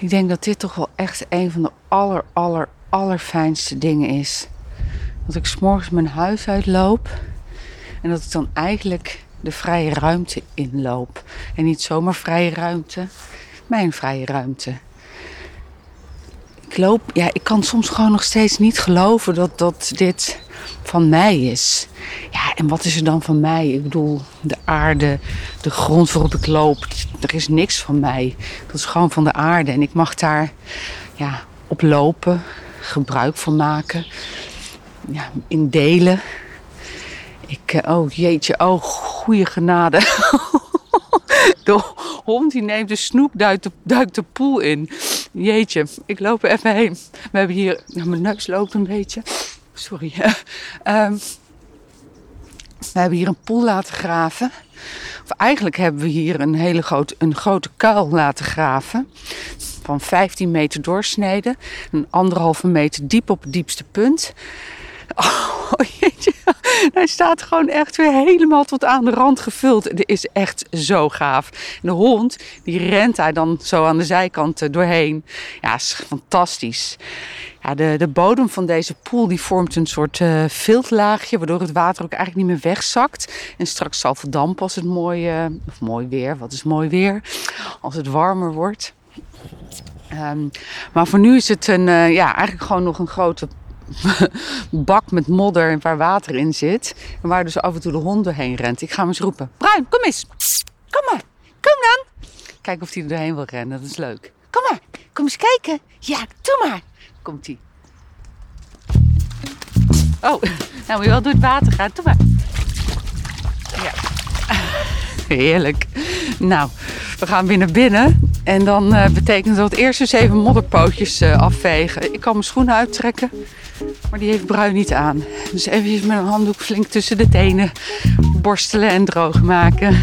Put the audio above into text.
Ik denk dat dit toch wel echt een van de aller, aller, allerfijnste dingen is. Dat ik s'morgens mijn huis uitloop en dat ik dan eigenlijk de vrije ruimte inloop. En niet zomaar vrije ruimte, mijn vrije ruimte. Ik loop, ja, ik kan soms gewoon nog steeds niet geloven dat, dat dit van mij is. Ja, en wat is er dan van mij? Ik bedoel, de aarde, de grond waarop ik loop, er is niks van mij. Dat is gewoon van de aarde. En ik mag daar ja, op lopen, gebruik van maken, ja, in delen. Ik, eh, oh jeetje, oh goede genade. De hond die neemt de snoep, duikt de, duikt de poel in. Jeetje, ik loop er even heen. We hebben hier, nou, mijn neus loopt een beetje. Sorry. Ehm, we hebben hier een poel laten graven. Of eigenlijk hebben we hier een hele grote, een grote kuil laten graven. Van 15 meter doorsneden. Een anderhalve meter diep op het diepste punt. Oh, jeetje. Hij staat gewoon echt weer helemaal tot aan de rand gevuld. Het is echt zo gaaf. De hond, die rent daar dan zo aan de zijkant eh, doorheen. Ja, is fantastisch. Ja, de, de bodem van deze poel die vormt een soort uh, viltlaagje, waardoor het water ook eigenlijk niet meer wegzakt. En straks zal verdampen als het mooi, uh, of mooi weer, wat is mooi weer, als het warmer wordt. Um, maar voor nu is het een, uh, ja, eigenlijk gewoon nog een grote bak met modder waar water in zit. En waar dus af en toe de hond doorheen rent. Ik ga hem eens roepen. Bruin, kom eens. Kom maar. Kom dan. Kijk of hij er doorheen wil rennen. Dat is leuk. Kom maar. Kom eens kijken. Ja, doe maar. Komt hij. Oh, nou moet je wel door het water gaan. Doe maar. Ja. Heerlijk. Nou, we gaan weer naar binnen. En dan uh, betekent dat eerst eens even modderpootjes uh, afvegen. Ik kan mijn schoenen uittrekken. Maar die heeft bruin niet aan. Dus even met een handdoek flink tussen de tenen borstelen en droog maken.